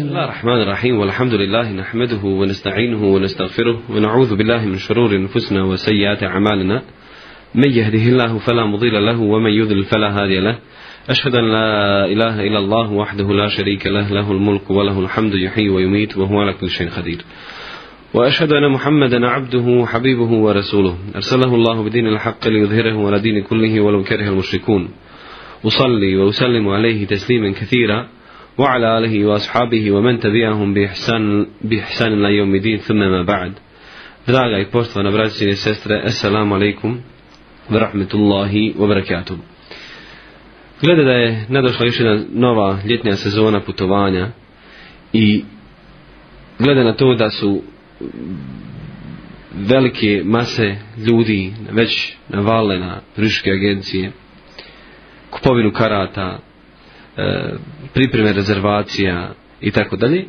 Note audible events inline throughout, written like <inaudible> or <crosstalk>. بسم الله الرحمن الرحيم والحمد لله نحمده ونستعينه ونستغفره ونعوذ بالله من شرور أنفسنا وسيئات أعمالنا من يهده الله فلا مضل له ومن يضلل فلا هادي له أشهد أن لا إله إلا الله وحده لا شريك له له الملك وله الحمد يحيي ويميت وهو على كل شيء قدير وأشهد أن محمدا عبده وحبيبه ورسوله أرسله الله بدين الحق ليظهره على دين كله ولو كره المشركون أصلي وأسلم عليه تسليما كثيرا ashabihi wa وأصحابه tabi'ahum bi ihsan بإحسان إلى يوم الدين Draga i poštovana i sestre, assalamu alaikum wa rahmetullahi wa barakatuh. Glede da je nadošla još jedna nova ljetnja sezona putovanja i gleda na to da su velike mase ljudi već navale na turističke agencije, kupovinu karata, E, pripreme rezervacija i tako dalje,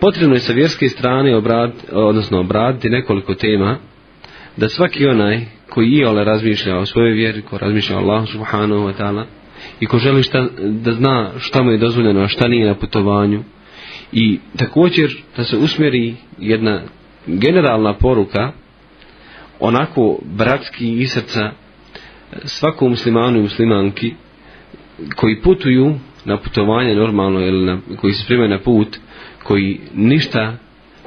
potrebno je sa vjerske strane obrad, odnosno obraditi nekoliko tema da svaki onaj koji i ole razmišlja o svojoj vjeri, ko razmišlja o Allahu subhanahu wa ta'ala i ko želi da zna šta mu je dozvoljeno, a šta nije na putovanju i također da se usmjeri jedna generalna poruka onako bratski i srca svakom muslimanu i muslimanki koji putuju na putovanje normalno ili na, koji se spremaju na put koji ništa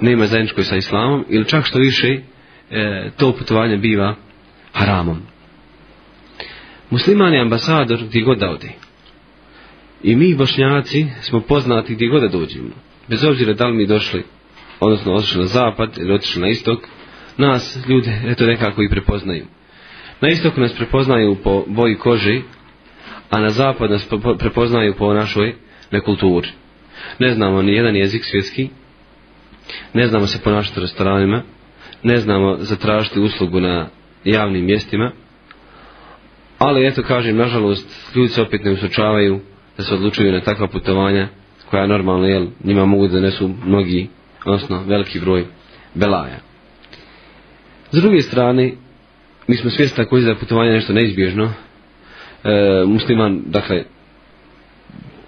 nema zajedničko sa islamom ili čak što više e, to putovanje biva haramom. Musliman je ambasador gdje god da ode. I mi bošnjaci smo poznati gdje god da dođemo. Bez obzira da li mi došli, odnosno otišli na zapad ili otišli na istok, nas ljude eto nekako i prepoznaju. Na istoku nas prepoznaju po boji kože, a na zapad nas prepoznaju po našoj nekulturi. Ne znamo ni jedan jezik svjetski, ne znamo se ponašati u restoranima, ne znamo zatražiti uslugu na javnim mjestima, ali eto kažem, nažalost, ljudi se opet ne usučavaju da se odlučuju na takva putovanja koja normalna, jel, njima mogu da nesu mnogi, odnosno veliki broj belaja. S druge strane, mi smo svjesni također da je putovanje nešto neizbježno, e, musliman, dakle,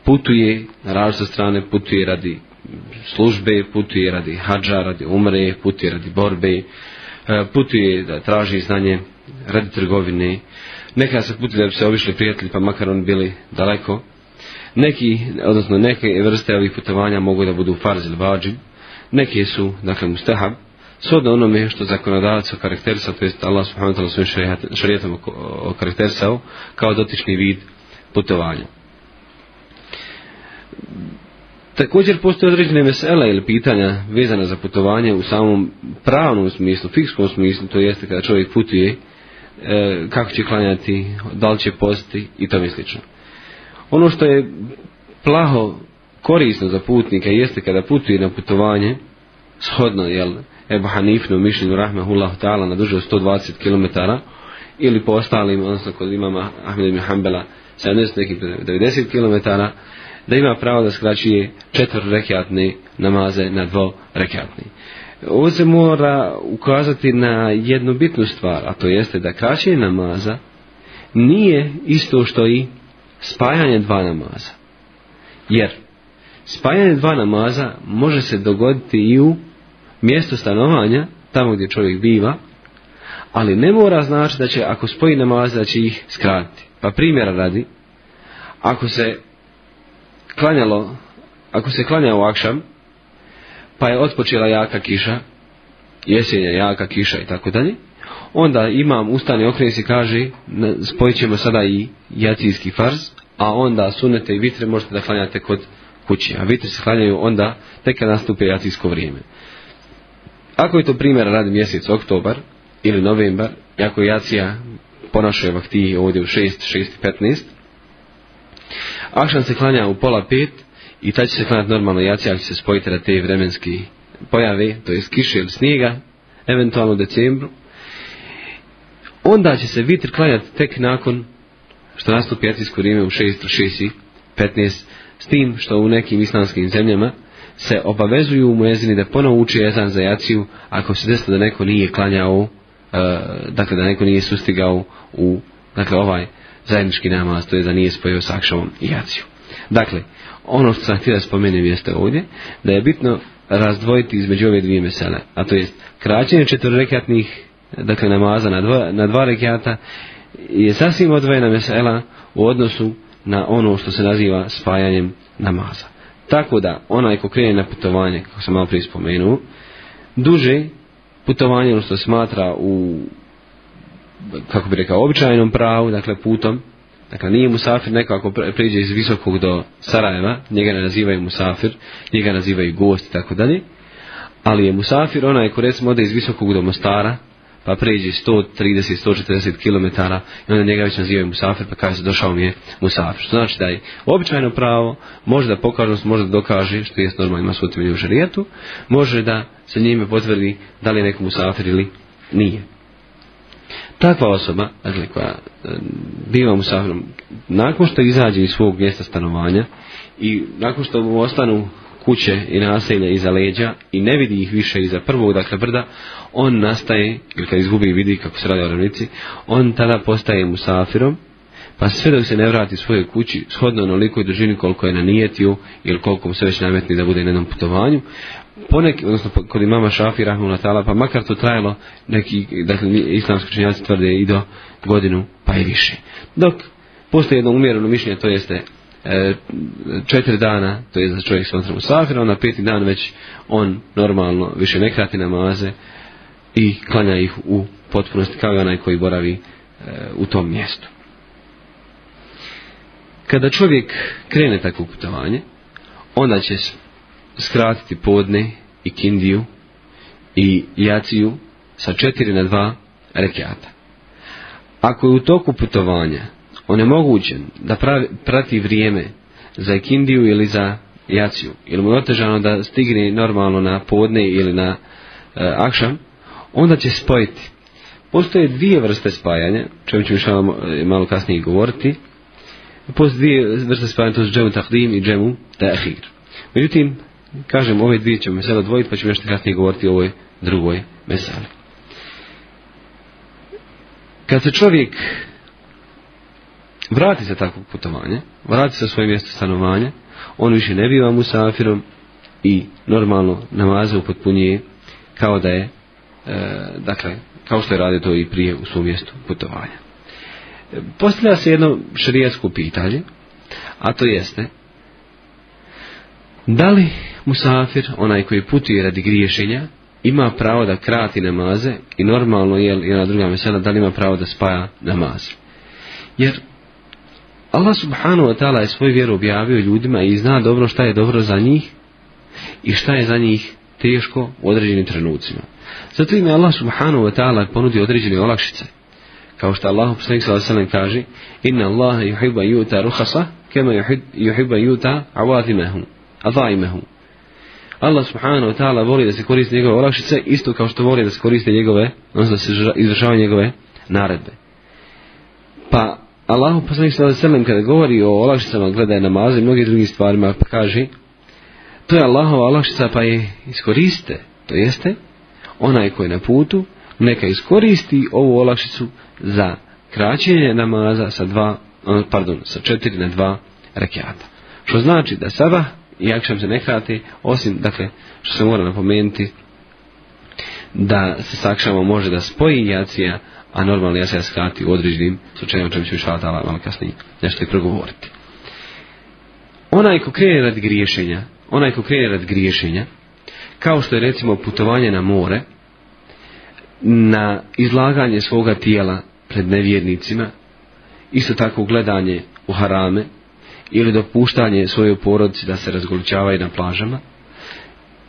putuje na različite strane, putuje radi službe, putuje radi hađa, radi umre, putuje radi borbe, e, putuje da traži znanje, radi trgovine. Neka se putuje da bi se obišli prijatelji, pa makar oni bili daleko. Neki, odnosno neke vrste ovih putovanja mogu da budu farz ili neki neke su, dakle, mustahab, shodno onome što zakonodavac okarakterisao, to jest Allah subhanahu wa svojim šarijetom karakterisao, kao dotični vid putovanja. Također postoje određene vesela ili pitanja vezana za putovanje u samom pravnom smislu, fikskom smislu, to jeste kada čovjek putuje, e, kako će klanjati, da li će postiti i tome slično. Ono što je plaho korisno za putnika jeste kada putuje na putovanje, shodno jel, Ebu Hanifnu u mišljenju Rahmehullahu Ta'ala na duže od 120 km ili po ostalim, odnosno kod imama Ahmed ibn Hanbala 70 nekih 90 km da ima pravo da skraćuje rekiatne namaze na rekiatne. Ovo se mora ukazati na jednu bitnu stvar, a to jeste da kraćenje namaza nije isto što i spajanje dva namaza. Jer spajanje dva namaza može se dogoditi i u mjesto stanovanja, tamo gdje čovjek biva, ali ne mora znači da će, ako spoji namaze, da će ih skratiti. Pa primjera radi, ako se klanjalo, ako se klanja u akšam, pa je otpočela jaka kiša, jesenja jaka kiša i tako dalje, onda imam ustani okvir i kaže, spojit ćemo sada i jacijski farz, a onda sunete i vitre možete da klanjate kod kući, a vitre se klanjaju onda tek kad nastupe jacijsko vrijeme. Ako je to primjer radi mjesec oktobar ili novembar, ako je jacija ponašuje vakti ovdje u 6, 6.15, Akšan se klanja u pola pet i tad će se klanjati normalno jacija ali će se spojiti na te vremenski pojave, to je kiše ili snijega, eventualno u decembru. Onda će se vitr klanjati tek nakon što nastupi jacijsko vrijeme u 6, 6 s tim što u nekim islamskim zemljama se obavezuju u mezini da ponovo uči ezan za jaciju ako se desilo da neko nije klanjao, e, dakle da neko nije sustigao u dakle, ovaj zajednički namaz, to je da nije spojio s akšavom i jaciju. Dakle, ono što sam htio da spomenem jeste ovdje, da je bitno razdvojiti između ove dvije mesele, a to jest kraćenje četvrrekatnih dakle namaza na dva, na dva rekata je sasvim odvojena mesela u odnosu na ono što se naziva spajanjem namaza. Tako da, onaj ko krene na putovanje, kako sam malo prije spomenuo, duže putovanje, ono što smatra u, kako bi rekao, običajnom pravu, dakle putom, dakle nije musafir neko ako pređe iz Visokog do Sarajeva, njega ne nazivaju musafir, njega nazivaju gost i tako dalje, ali je musafir onaj ko recimo ode iz Visokog do Mostara, pa pređe 130-140 km i onda njega već nazivaju Musafir, pa kaže se došao mi je Musafir. Što znači da je običajno pravo, može da pokažnost, može da dokaže, što je normalno ima svoj temelj u žarijetu, može da se njime potvrdi da li je neko Musafir ili nije. Takva osoba, dakle, koja e, biva Musafirom, nakon što izađe iz svog mjesta stanovanja i nakon što mu ostanu kuće i naselja iza leđa i ne vidi ih više iza prvog, dakle brda, on nastaje, ili kad izgubi i vidi kako se radi o ravnici, on tada postaje musafirom, pa sve dok se ne vrati svojoj kući, shodno i dužini koliko je nanijetio ili koliko mu se već nametni da bude na jednom putovanju, ponek, odnosno kod imama Šafi na Tala, pa makar to trajalo, neki, dakle, islamski činjaci tvrde i do godinu, pa i više. Dok, postoji jedno umjereno mišljenje, to jeste E, četiri dana, to je da čovjek smatra musafirom, na peti dan već on normalno više ne krati namaze i klanja ih u potpunosti kao onaj koji boravi e, u tom mjestu. Kada čovjek krene takvo putovanje, onda će skratiti podne i kindiju i jaciju sa četiri na dva rekiata. Ako je u toku putovanja onemogućen da prati vrijeme za ikindiju ili za jaciju, ili mu je otežano da stigne normalno na podne ili na e, onda će spojiti. Postoje dvije vrste spajanja, čemu ću još eh, malo kasnije govoriti. Postoje dvije vrste spajanja, to su džemu tahdim i džemu tahir. Međutim, kažem, ove dvije ćemo sada odvojiti, pa ćemo još kasnije govoriti o ovoj drugoj mesali. Kad se čovjek vrati se takvog putovanja, vrati se svoje mjesto stanovanja, on više ne biva musafirom i normalno namaze upotpunije kao da je, e, dakle, kao što je radio to i prije u svom mjestu putovanja. E, postavlja se jedno šarijetsko pitanje, a to jeste da li musafir, onaj koji putuje radi griješenja, ima pravo da krati namaze i normalno je i na druga mesela da li ima pravo da spaja namaze. Jer Allah subhanahu wa ta'ala je svoju vjeru objavio ljudima i zna dobro šta je dobro za njih i šta je za njih teško u određenim trenucima. Zato im je Allah subhanahu wa ta'ala ponudio određene olakšice. Kao što Allah poslanik sallallahu kaže: "Inna Allaha yuhibbu yuta rukhasa kama yuhibbu yuta Allah subhanahu wa ta'ala voli da se koriste njegove olakšice isto kao što voli da se koriste njegove, da se izvršava njegove naredbe. Pa Allahu poslanik sallallahu kada govori o olakšicama gledaj namaze i mnogim drugim stvarima pa kaže to je Allahova olakšica pa je iskoriste to jeste onaj koji je na putu neka iskoristi ovu olakšicu za kraćenje namaza sa dva pardon sa četiri na dva rekiata što znači da sada i akšam se ne krati osim dakle što se mora napomenuti da se sakšamo može da spoji jacija a normalno se ja skrati u određenim slučajima, o čemu ću išala malo kasnije nešto i progovoriti. Onaj ko krene rad griješenja, onaj ko krene rad griješenja, kao što je recimo putovanje na more, na izlaganje svoga tijela pred nevjernicima, isto tako gledanje u harame ili dopuštanje svojoj porodici da se razgoličavaju na plažama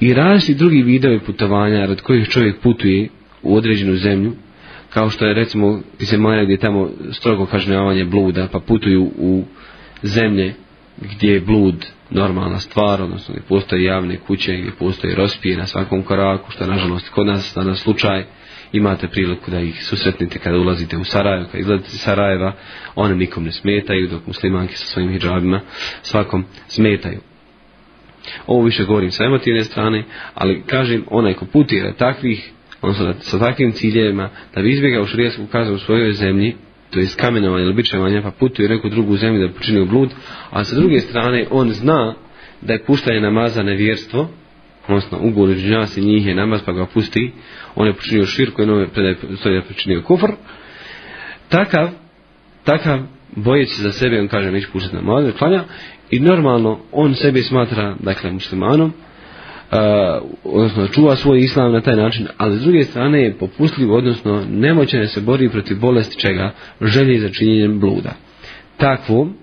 i različiti drugi videovi putovanja rad kojih čovjek putuje u određenu zemlju kao što je recimo zemalja gdje tamo strogo kažnjavanje bluda, pa putuju u zemlje gdje je blud normalna stvar, odnosno gdje postoje javne kuće, gdje postoje rospije na svakom koraku, što je nažalost kod nas na slučaj, imate priliku da ih susretnite kada ulazite u Sarajevo, kada izlazite iz Sarajeva, one nikom ne smetaju, dok muslimanke sa svojim hijabima svakom smetaju. Ovo više govorim sa emotivne strane, ali kažem, onaj ko putira takvih odnosno sa takvim ciljevima, da bi izbjegao šrijesku kaznu u svojoj zemlji, to je skamenovanje ili bičevanje, pa putuje u neku drugu zemlju da počini blud, a sa druge strane on zna da je puštanje namaza nevjerstvo, odnosno ugovor i njih je namaz pa ga pusti, on je počinio širku i nove predaje je počinio kufr, takav, takav bojeći za sebe, on kaže neće puštati namaz, i normalno on sebi smatra, dakle, muslimanom, Uh, odnosno čuva svoj islam na taj način, ali s druge strane je popustljiv, odnosno nemoćan je se bori protiv bolesti čega želi za činjenjem bluda. Takvom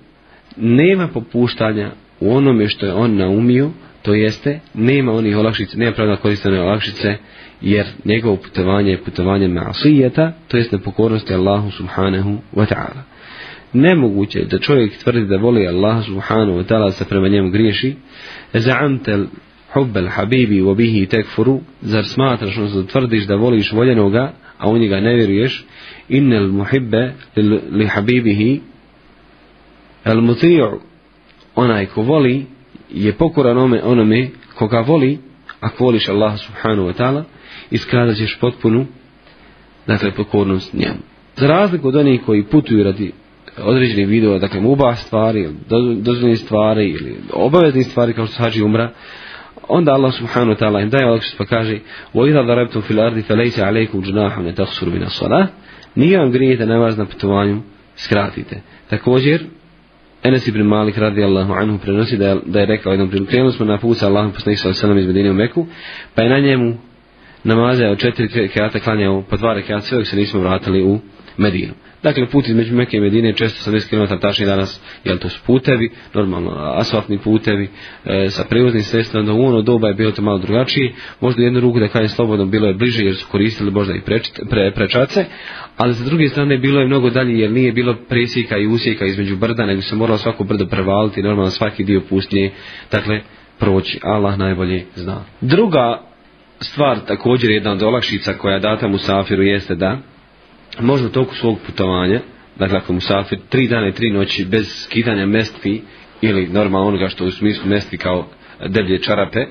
nema popuštanja u onome što je on naumio, to jeste nema onih olakšica, nema pravda koristene olakšice, jer njegovo putovanje je putovanje ma'asijeta, to jest nepokornosti Allahu subhanahu wa ta'ala. Nemoguće je da čovjek tvrdi da voli Allah subhanahu wa ta'ala se prema njemu griješi, za'amtel hubbel habibi u obihi tekfuru, zar smatraš, odnosno tvrdiš da voliš voljenoga, a u njega ne vjeruješ, innel muhibbe li habibihi el muti'u, onaj ko voli, je pokoran onome, onome koga voli, ako voliš Allah subhanahu wa ta'ala, iskazat ćeš potpunu, dakle, pokornost njemu. Za razliku od onih koji putuju radi određenih vidova, dakle, muba stvari, dozvoljene stvari ili obavezni stvari kao što sađi umra, onda Allah subhanahu wa ta'ala im daje olakšicu pa kaže وَإِذَا ضَرَبْتُمْ فِي الْأَرْضِ فَلَيْسَ عَلَيْكُمْ جُنَاحٌ لَتَقْصُرُ مِنَ الصَّلَاةِ Nije vam grijeh da namaz na putovanju skratite. Također, Enes ibn Malik radijallahu anhu prenosi da je, da je rekao jednom prilu. krenuli smo na put sa Allahom poslanik sallallahu alejhi iz Medine u Meku, pa je na njemu namaze od četiri kajata klanjao po dva rekata sve dok se nismo vratili u Medinu. Dakle, put između Mekke i Medine često 70 km tačnije danas, jel to su putevi, normalno asfaltni putevi, e, sa prevoznim sredstvom, u ono doba je bilo to malo drugačije, možda u jednu ruku da kažem slobodno bilo je bliže jer su koristili možda i preč, pre, prečace, ali sa druge strane bilo je mnogo dalje jer nije bilo presjeka i usjeka između brda, nego se moralo svako brdo prevaliti, normalno svaki dio pustinje, dakle, proći, Allah najbolje zna. Druga stvar također jedna od olakšica koja je data Musafiru jeste da možda u toku svog putovanja, dakle ako musafir tri dana i tri noći bez skidanja mestvi ili normalno onoga što u smislu mestvi kao deblje čarape,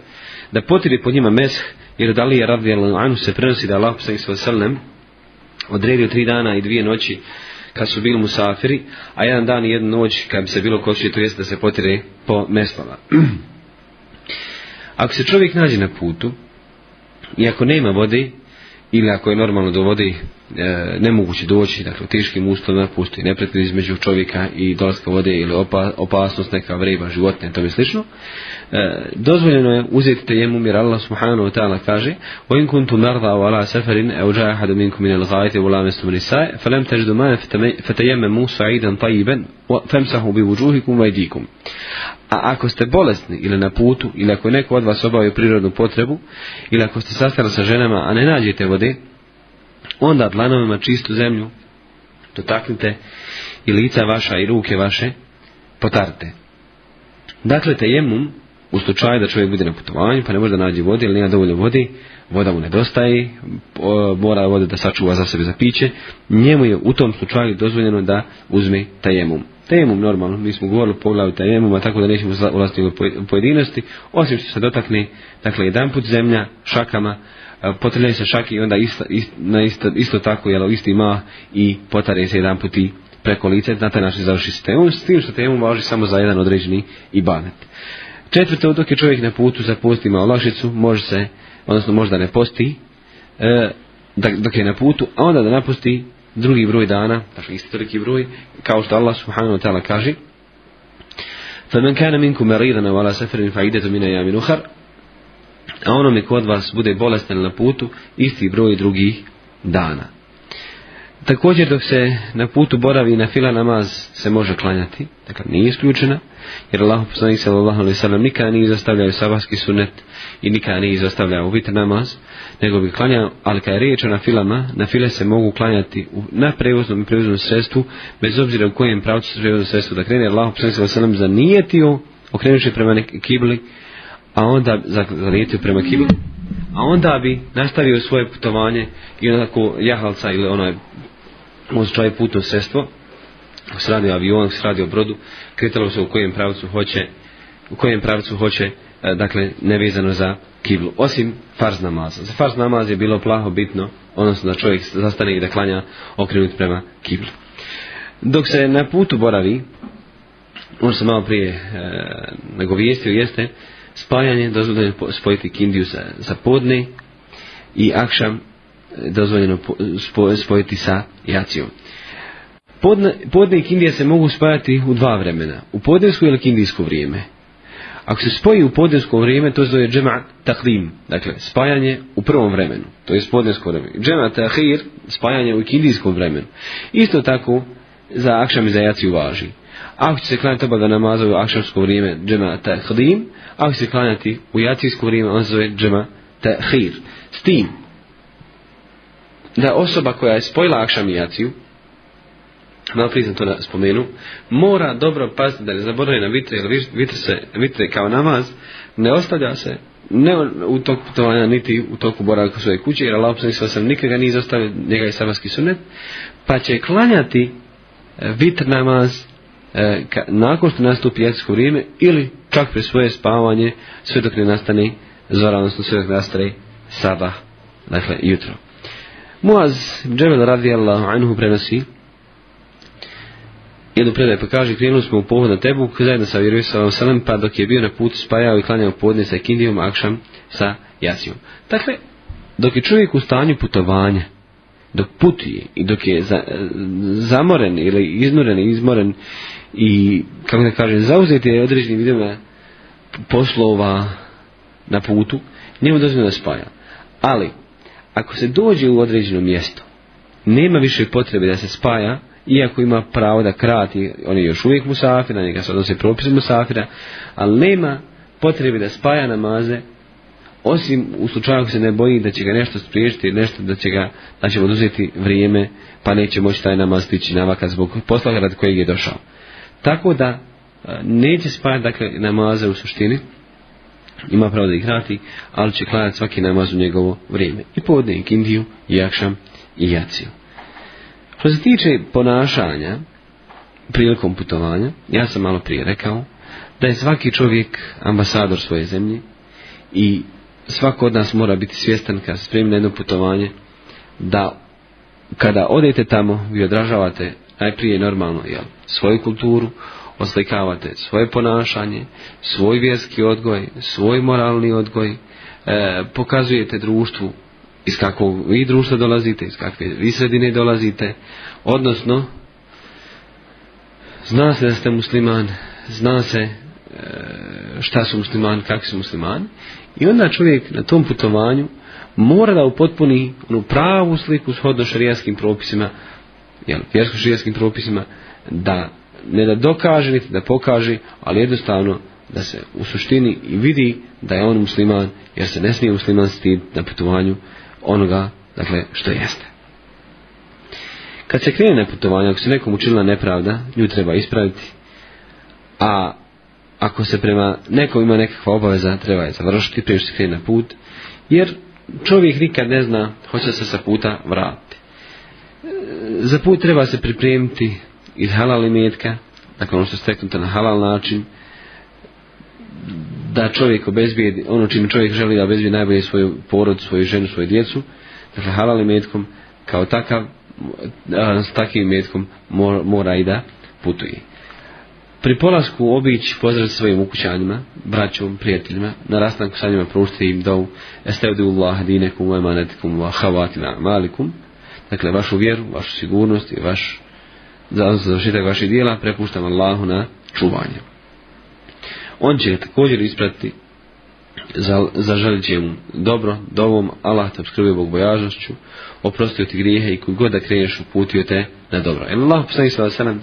da potiri po njima mesh, jer da li je radijalan anu se prenosi da Allah odredio tri dana i dvije noći kad su bili musafiri, a jedan dan i jednu noć kad bi se bilo koči, to jest da se potire po mestvama. <clears throat> Ako se čovjek nađe na putu i ako nema vode ili ako je normalno do vode E, nemoguće doći, dakle u teškim uslovima postoji između čovjeka i dolaska vode ili opa, opasnost neka vreba, životne i tome slično. E, dozvoljeno je uzeti tajemu jer Allah subhanahu wa ta'ala kaže وَإِن كُنْتُمْ مَرْضَى وَلَا سَفَرٍ أَوْ جَاءَ أَحَدٌ مِنْكُمْ مِنَ الْغَائِطِ وَلَا مَسْتُمُ النِّسَاءَ فَلَمْ تَجِدُوا مَاءً فَتَيَمَّمُوا u طَيِّبًا فَامْسَحُوا A ako ste bolesni ili na putu ili ako je neko od vas obavio prirodnu potrebu ili ako ste sastali sa ženama a ne nađete vode Onda dlanovima čistu zemlju dotaknite i lica vaša i ruke vaše potarte. Dakle, tejemum, u slučaju da čovjek bude na putovanju, pa ne može da nađe vode ili nema dovoljno vodi, voda mu nedostaje, mora vode da sačuva za sebe za piće, njemu je u tom slučaju dozvoljeno da uzme tajemum. Tajemum normalno, mi smo govorili o poglavi tajemuma, tako da nećemo ulaziti u pojedinosti, osim što se dotakne, dakle, jedan put zemlja, šakama, potrljaju se šak i onda isto, isto, isto tako, jel, isti ma i potare se jedan put i preko lice, na taj način završi se temu, s tim što temu važi samo za jedan određeni i banet. Četvrto, dok je čovjek na putu za postima olakšicu, može se, odnosno možda ne posti, e, dok je na putu, a onda da napusti drugi broj dana, dakle isti broj, kao što Allah subhanahu wa ta'ala kaže, فَمَنْ كَانَ مِنْكُمْ مَرِيدًا وَلَا سَفَرٍ فَعِدَةٌ مِنَ يَا a onome kod vas bude bolestan na putu isti broj drugih dana. Također dok se na putu boravi na fila namaz se može klanjati, dakle nije isključena, jer Allah poslanik sallallahu alaihi nikada nije izostavljao sabahski sunet i nikada nije izostavljao vitr namaz, nego bi klanjao, ali kada je riječ o na filama, na file se mogu klanjati na prevoznom i prevoznom sredstvu, bez obzira u kojem pravcu se prevoznom da krene, Allah poslanik sallallahu alaihi zanijetio okrenući prema kibli a onda zalijetio prema kibli, a onda bi nastavio svoje putovanje i onako jahalca ili onaj možda putno sredstvo, sradio se radi o avionu, se radi o brodu, kretalo se u kojem pravcu hoće, u kojem pravcu hoće, e, dakle, nevezano za kiblu, osim farz namaza. Za farz namaz je bilo plaho bitno, odnosno da čovjek zastane i da klanja okrenut prema kiblu. Dok se na putu boravi, ono sam malo prije e, nagovijestio, jeste Spajanje dozvoljeno spojiti kindiju sa, podne i akšam e, dozvoljeno spojiti sa jacijom. Podne, podne i kindije se mogu spajati u dva vremena, u podnevsku ili kindijsko vrijeme. Ako se spoji u podnesko vrijeme, to zove džema taklim, dakle spajanje u prvom vremenu, to je vrijeme. Džema tahir, spajanje u kindijskom vremenu. Isto tako za akšam i za jaciju važi. Ako će se klanjati oba da namazaju akšamsko vrijeme džema tahlim, ako se klanjati u jacijsku vrijeme, on zove džema S tim, da osoba koja je spojila akšam i jaciju, malo sam to spomenu, mora dobro paziti da ne zaboravi na vitre, jer vitre, se, vitre kao namaz ne ostavlja se ne u toku putovanja, niti u toku boravka svoje kuće, jer Allah sam nikada nije izostavio, njega i sabarski sunet, pa će klanjati e, vitr namaz e, ka, nakon što nastupi jacijsko vrijeme ili čak pri svoje spavanje sve dok ne nastane zora, odnosno sve dok nastane sabah, dakle jutro. Muaz Džebel radijallahu anhu prenosi jednu predaj pa kaže krenuli smo u pohod na tebu zajedno sa vjerujem salam pa dok je bio na putu spajao i klanjao podne sa Kindijom Akšam sa Jasijom. Dakle, dok je čovjek u stanju putovanja, dok putuje i dok je e, zamoren ili iznuren i izmoren i kako da kažem zauzeti je određenim vidima poslova na putu njemu dozvoljeno da spaja ali ako se dođe u određeno mjesto nema više potrebe da se spaja iako ima pravo da krati on je još uvijek musafir neka njega se odnose propis musafira ali nema potrebe da spaja namaze osim u slučaju ako se ne boji da će ga nešto spriječiti, nešto da će ga da oduzeti vrijeme, pa neće moći taj namaz stići navaka zbog posla rad kojeg je došao. Tako da e, neće spajati dakle, namaze u suštini, ima pravo da ih rati, ali će klanjati svaki namaz u njegovo vrijeme. I podne i kindiju, i jakšam, i jaciju. Što se tiče ponašanja prilikom putovanja, ja sam malo prije rekao da je svaki čovjek ambasador svoje zemlje i svako od nas mora biti svjestan kad se spremi na jedno putovanje da kada odete tamo vi odražavate najprije normalno, jel, svoju kulturu, oslikavate svoje ponašanje, svoj vjerski odgoj, svoj moralni odgoj, e, pokazujete društvu iz kakvog vi društva dolazite, iz kakve vi sredine dolazite, odnosno zna se da ste musliman, zna se e, šta su musliman, kakvi su musliman i onda čovjek na tom putovanju mora da upotpuni pravu sliku shodno šarijaskim propisima jel, vjersko-širijskim propisima, da ne da dokaže niti da pokaže, ali jednostavno da se u suštini i vidi da je on musliman, jer se ne smije musliman stid na putovanju onoga dakle, što jeste. Kad se krene na putovanje, ako se nekom učinila nepravda, nju treba ispraviti, a ako se prema nekom ima nekakva obaveza, treba je završiti prije što se krene na put, jer čovjek nikad ne zna hoće se sa puta vratiti za put treba se pripremiti iz halal imetka, dakle ono što steknuto na halal način, da čovjek obezbijedi ono čime čovjek želi da obezbijedi najbolje svoju porod, svoju ženu, svoju djecu, dakle halal imetkom kao takav, s takvim imetkom mora i da putuje. Pri polasku obić pozdrav svojim ukućanima, braćom, prijateljima, na rastanku sa njima i im dovu, estevdi Allah dinekum, emanetikum, wa malikum, dakle vašu vjeru, vašu sigurnost i vaš za završetak vaših dijela prepuštam Allahu na čuvanje. On će također ispratiti za, zaželit mu dobro, dovom, Allah te obskrbio bog bojažnošću, oprostio ti grijehe i kod god da kreneš uputio te na dobro. Jer Allah poslanih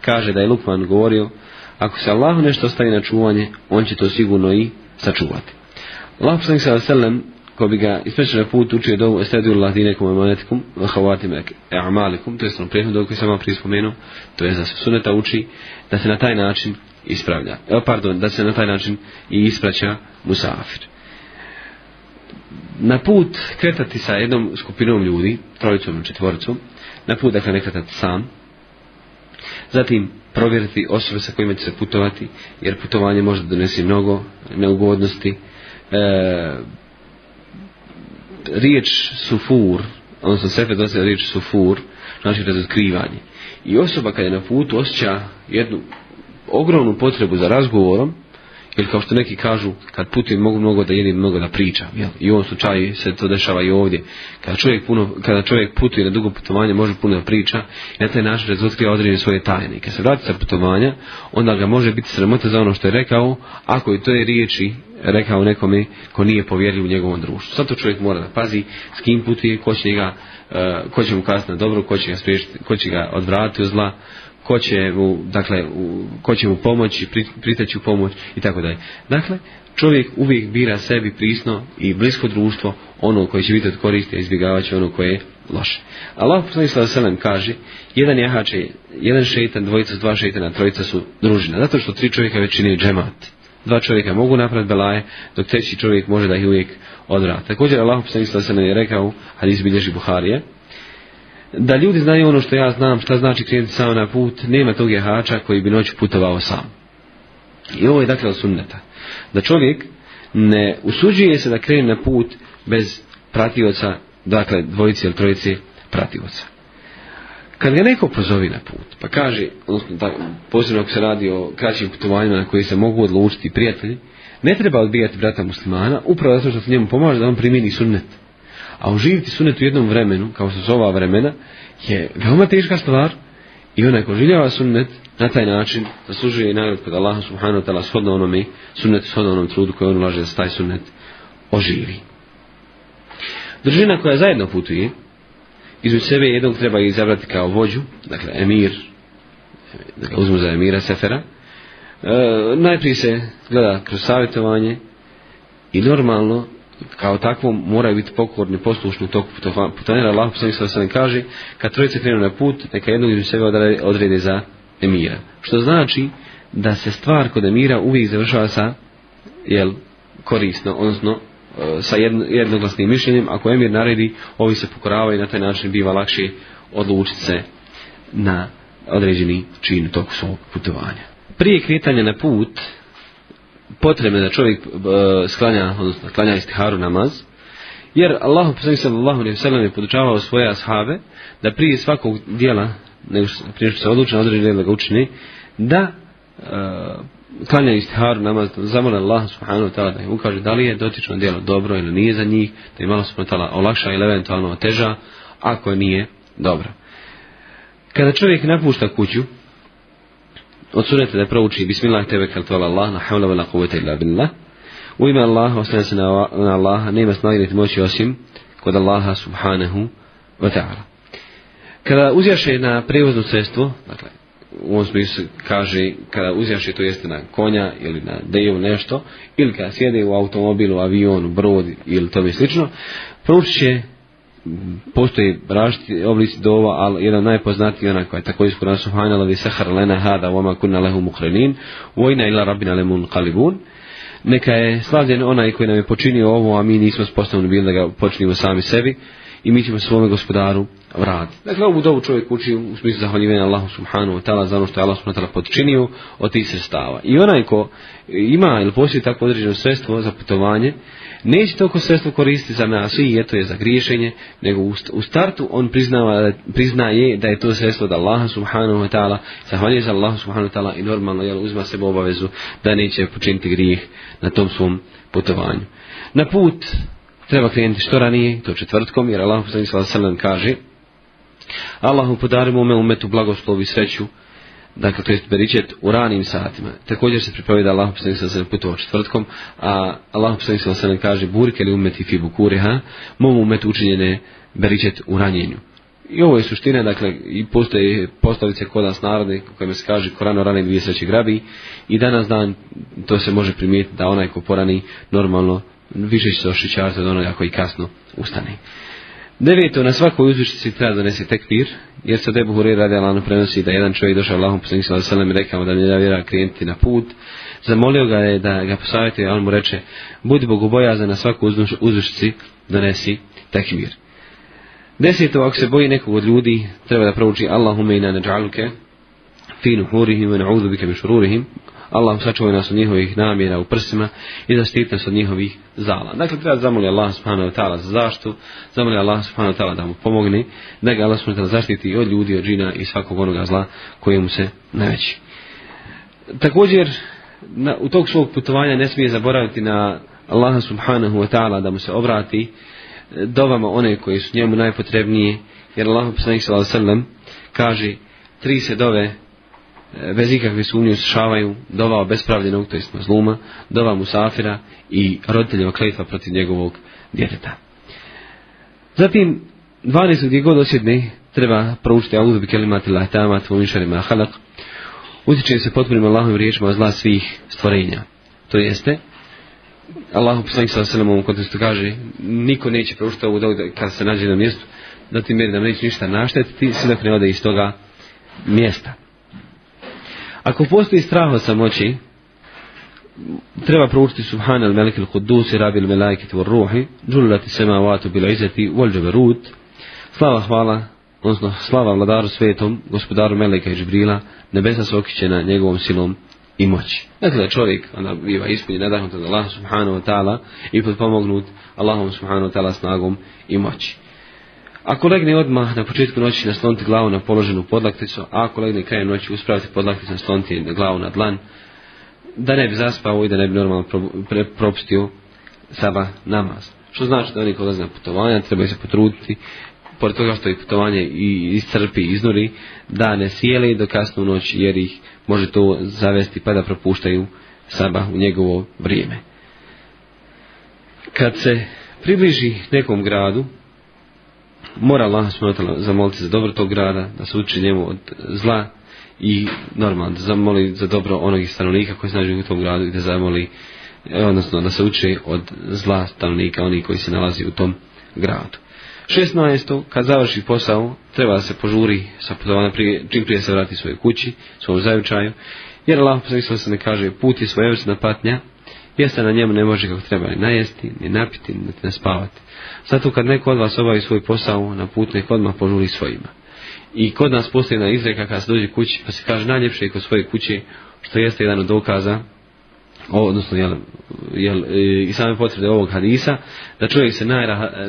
kaže da je Lukman govorio, ako se Allahu nešto stavi na čuvanje, on će to sigurno i sačuvati. Allah poslanih ko bi ga na put učio dovu Estadio Latinekum emanetikum Havatimek e'amalikum to je koji sam vam spomenuo to je da se suneta uči da se na taj način ispravlja e, pardon, da se na taj način i ispraća musafir na put kretati sa jednom skupinom ljudi trojicom ili četvoricom na put dakle ne sam zatim provjeriti osobe sa kojima će se putovati jer putovanje može donesi mnogo neugodnosti e, riječ sufur, odnosno dosta je riječ sufur, znači razotkrivanje. I osoba kad je na putu osjeća jednu ogromnu potrebu za razgovorom, ili kao što neki kažu, kad putujem mogu mnogo da jedim, mnogo da pričam. I u ovom slučaju se to dešava i ovdje. Kada čovjek, puno, kada čovjek putuje na dugo putovanje, može puno da priča i na taj način određene svoje tajne. Kad se vrati sa putovanja, onda ga može biti sramota za ono što je rekao, ako je to je riječi rekao nekome ko nije povjerio u njegovom društvu. Zato čovjek mora da pazi s kim putuje, ko će, eh, ko će mu kazati na dobro, ko će ga, ko će ga odvratiti od zla, ko će mu, dakle, u, ko će mu pomoći, priteći u pomoć i tako dalje. Dakle, čovjek uvijek bira sebi prisno i blisko društvo ono koje će biti od koriste, izbjegavat će ono koje je loše. Allah poslanik kaže, jedan jahač je, jedan šeitan, dvojica dva šeitana, trojica su družina, zato što tri čovjeka već džemat. Dva čovjeka mogu napraviti belaje, dok treći čovjek može da ih uvijek odvra. Također Allah poslanik je rekao, ali izbilježi Buharije, da ljudi znaju ono što ja znam, šta znači krenuti samo na put, nema tog jehača koji bi noć putovao sam. I ovo je dakle od sunneta. Da čovjek ne usuđuje se da krene na put bez pratioca, dakle dvojice ili trojice pratioca. Kad ga neko pozovi na put, pa kaže, odnosno posebno ako se radi o kraćim putovanjima na koji se mogu odlučiti prijatelji, ne treba odbijati brata muslimana, upravo zato što se njemu pomaže da on primini sunnet a oživiti sunet u jednom vremenu, kao što su ova vremena, je veoma teška stvar i onaj ko življava sunet, na taj način zaslužuje i nagrad kod Allaha subhanahu wa ta'ala shodno onome sunet shodno onom trudu koji on ulaže da se taj sunet oživi. Držina koja zajedno putuje, između sebe jednog treba izabrati kao vođu, dakle emir, da ga uzmu za emira Sefera, e, najprije se gleda kroz savjetovanje i normalno kao takvom moraju biti pokorni, poslušni u toku Allah poslanih se ne kaže, kad trojice krenu na put, neka jednog iz sebe odrede za emira. Što znači da se stvar kod emira uvijek završava sa jel, korisno, odnosno e, sa jednoglasnim mišljenjem, ako emir naredi, ovi se pokoravaju i na taj način biva lakše odlučiti se na određeni čin toku svog putovanja. Prije kretanja na put, potrebno da čovjek e, sklanja, odnosno klanja istiharu namaz, jer Allah je podučavao svoje ashave da prije svakog dijela nego prije što se odluči na određeno da ga učini, da e, klanja istiharu namaz, zamole Allah subhanahu da ukaže da li je dotično djelo dobro ili nije za njih, da je malo olakša ili eventualno oteža, ako nije dobro. Kada čovjek napušta kuću, od da prouči Bismillah tebe kal Allah, na havla vela kuvete ila billah. U ime Allaha, ostane se na, na Allaha, nema snage niti moći osim kod Allaha subhanahu wa ta'ala. Kada uzjaše na prevozno sredstvo, dakle, u ovom smislu kaže, kada uzjaše to jeste na konja ili na deju nešto, ili kada sjede u automobilu, avionu, brod ili tome slično, proučit će postoji različiti oblici dova, ali jedan najpoznatiji onaj koji je također kod nas sahar lena hada wama kunna lehu muhrenin vojna ila rabina lemun kalibun neka je slavljen onaj koji nam je počinio ovo, a mi nismo sposobni bili da ga počinimo sami sebi i mi ćemo svome gospodaru vrati Dakle, ovu dovu čovjek uči u smislu zahvaljivanja Allahu subhanahu wa ta'ala za ono što je Allah subhanahu ta'ala podčinio od tih sredstava. I onaj ko ima ili tak tako određeno sredstvo za putovanje Neće toliko sredstvo koristiti za nas i eto je za griješenje, nego u startu on priznava, priznaje da je to sredstvo da Allah subhanahu wa ta'ala, zahvaljuje za Allah subhanahu wa ta'ala i normalno jel, uzma sebe obavezu da neće počiniti grijeh na tom svom putovanju. Na put treba krenuti što ranije, to četvrtkom, jer Allah ta'ala kaže Allahu podari mome umetu blagoslovi sreću, dakle, to je beričet u ranim satima. Također se pripovjeda Allah poslanik sa se putova četvrtkom, a Allah poslanik sa se kaže burke li umeti fibu mogu mom umet učinjene beričet u ranjenju. I ovo je suština, dakle, i postoje postavice kod nas narodne kojima se kaže korano rane dvije sreće grabi i danas dan to se može primijetiti da onaj ko porani normalno više će se ošićati od onoga koji kasno ustane. Deveto, na svakoj uzvišnici treba donesi tekbir, jer se Debu Hurira radi Alano prenosi da jedan čovjek došao Allahom poslanik sa Veselem i rekao da ne vjera krenuti na put. Zamolio ga je da ga posavjetuje, a on mu reče, budi bogobojazan na svakoj uzvišnici donesi tekbir. Deseto, ako se boji nekog od ljudi, treba da prouči Allahume ina na neđaluke, finu hurihim, ina bika mišururihim. Allah sačuvaj nas od njihovih namjera u prsima i zaštiti nas od njihovih zala. Dakle, treba zamoli Allah subhanahu wa ta'ala za zaštu, zamoli Allah subhanahu wa ta'ala da mu pomogne, da ga Allah subhanahu wa ta'ala zaštiti od ljudi, od džina i svakog onoga zla koje mu se naveći. Također, u tog svog putovanja ne smije zaboraviti na Allah subhanahu wa ta'ala da mu se obrati e, dovama one koje su njemu najpotrebnije jer Allah wa ta'ala kaže tri se dove E, bez ikakve sumnje uslišavaju dova obespravljenog, to zluma, zluma dova musafira i roditeljeva kletva protiv njegovog djeteta. Zatim, 20. god osjedne, treba proučiti bi kelimati lahtama, tvojim halak, utječe se potpunim Allahovim riječima zla svih stvorenja. To jeste, Allah poslanih sa selam u kaže niko neće proučiti ovu dobu kad se nađe na mjestu, zatim meri da neće ništa naštetiti, sve dok ne ode iz toga mjesta. Ako postoji strah od samoći, treba proučiti subhana al Malik al Quddus i Rabi al Melajkit sema Ruhi, Sema bil Izeti slava hvala, odnosno slava vladaru svetom, gospodaru Meleka i nebesa se okićena njegovom silom i moći. Dakle, čovjek onda biva ispunjen nadahnut od Allaha subhanahu wa ta'ala i potpomognut Allahom subhanahu wa ta'ala snagom i moći. Ako legne odmah na početku noći nasloniti glavu na položenu podlakticu, a ako legne krajem noći uspraviti podlakticu nasloniti glavu na dlan, da ne bi zaspao i da ne bi normalno propustio saba namaz. Što znači da oni ko na putovanja trebaju se potruditi, pored toga što ih putovanje i iscrpi, iznuri, da ne sjeli do kasnu noć jer ih može to zavesti pa da propuštaju saba u njegovo vrijeme. Kad se približi nekom gradu, mora Allah zamoliti za dobro tog grada, da se uči njemu od zla i normalno da zamoli za dobro onog stanovnika koji se nađe u tom gradu i da zamoli, e, odnosno da se uči od zla stanovnika oni koji se nalazi u tom gradu. 16. kad završi posao, treba da se požuri sa putovanja prije, čim prije se vrati svojoj kući, svom zajučaju, jer Allah se ne kaže put je svojevrsna patnja, jer na njemu ne može kako treba ni najesti, ni napiti, ni spavati. Zato kad neko od vas obavi svoj posao, na put nek odmah požuli svojima. I kod nas postoji na izreka kad se dođe kući, pa se kaže najljepše i kod svoje kuće, što jeste jedan od dokaza, odnosno jel, jel, e, i same potrebe ovog hadisa, da čovjek se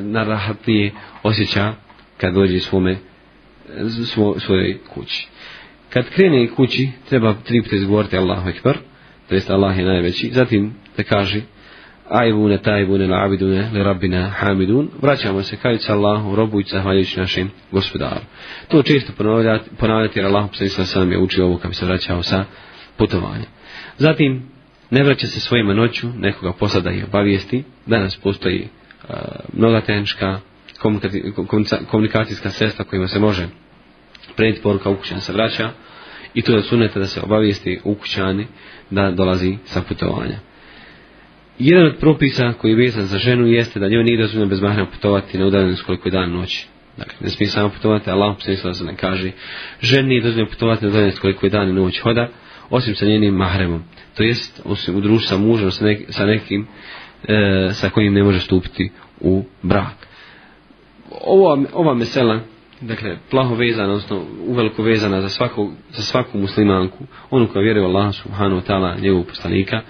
najrahatnije osjeća kad dođe svome, svojoj kući. Kad krene kući, treba tri puta izgovoriti Allahu Ekber, to Allah je najveći. Zatim te kaže ajvune, tajbune, labidune, le rabbina, hamidun. Vraćamo se u Allahu, robujući, zahvaljujući našim gospodaru. To često ponavljati, ponavljati jer Allah sam sam je učio ovo kad bi se vraćao sa putovanja. Zatim, ne vraća se svojima noću, nekoga posada i obavijesti. Danas postoji e, mnoga tehnička komunikacijska sredstva kojima se može prenijeti poruka ukućan se vraća i to je od da se obavijesti ukućani da dolazi sa putovanja. Jedan od propisa koji je vezan za ženu jeste da njoj nije dozvoljeno bez mahrama putovati na udaljenost koliko je dan noći. Dakle, ne smije samo putovati, a Allah da se ne kaže ženi nije dozvoljeno putovati na udaljenost koliko je dan i noć hoda, osim sa njenim mahremom. To jest, osim u društvu sa mužem, sa, sa nekim e, sa kojim ne može stupiti u brak. Ova, ova mesela dakle, plaho vezana, odnosno uveliko vezana za svaku, za svaku muslimanku, onu koja vjeruje Allah subhanahu wa ta'ala, njegovog poslanika,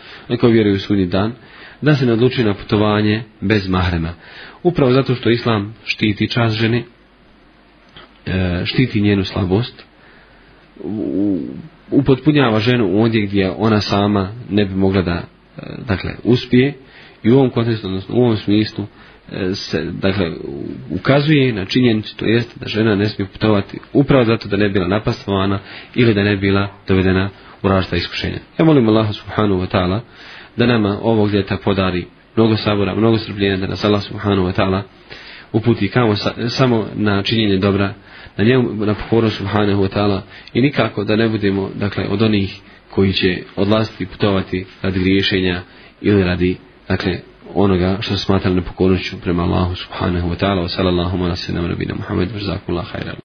onu vjeruje u sudnji dan, da se ne odluči na putovanje bez mahrema. Upravo zato što Islam štiti čas žene, e, štiti njenu slabost, upotpunjava ženu ondje gdje ona sama ne bi mogla da e, dakle, uspije i u ovom kontekstu, odnosno u ovom smislu, E, se dakle ukazuje na činjenicu to jest da žena ne smije putovati upravo zato da ne bila napastovana ili da ne bila dovedena u rašta iskušenja. Ja molim Allaha subhanahu wa ta'ala da nama ovog ljeta podari mnogo sabora, mnogo strpljenja da nas Allah subhanahu wa ta'ala uputi kamo samo na činjenje dobra, na njemu na pokornost subhanahu wa ta'ala i nikako da ne budemo dakle od onih koji će odlaziti putovati radi griješenja ili radi dakle onoga što smatra nepokornošću prema Allahu subhanahu wa ta'ala wa sallallahu ala sallam rabina Muhammed wa jazakumullahu khairan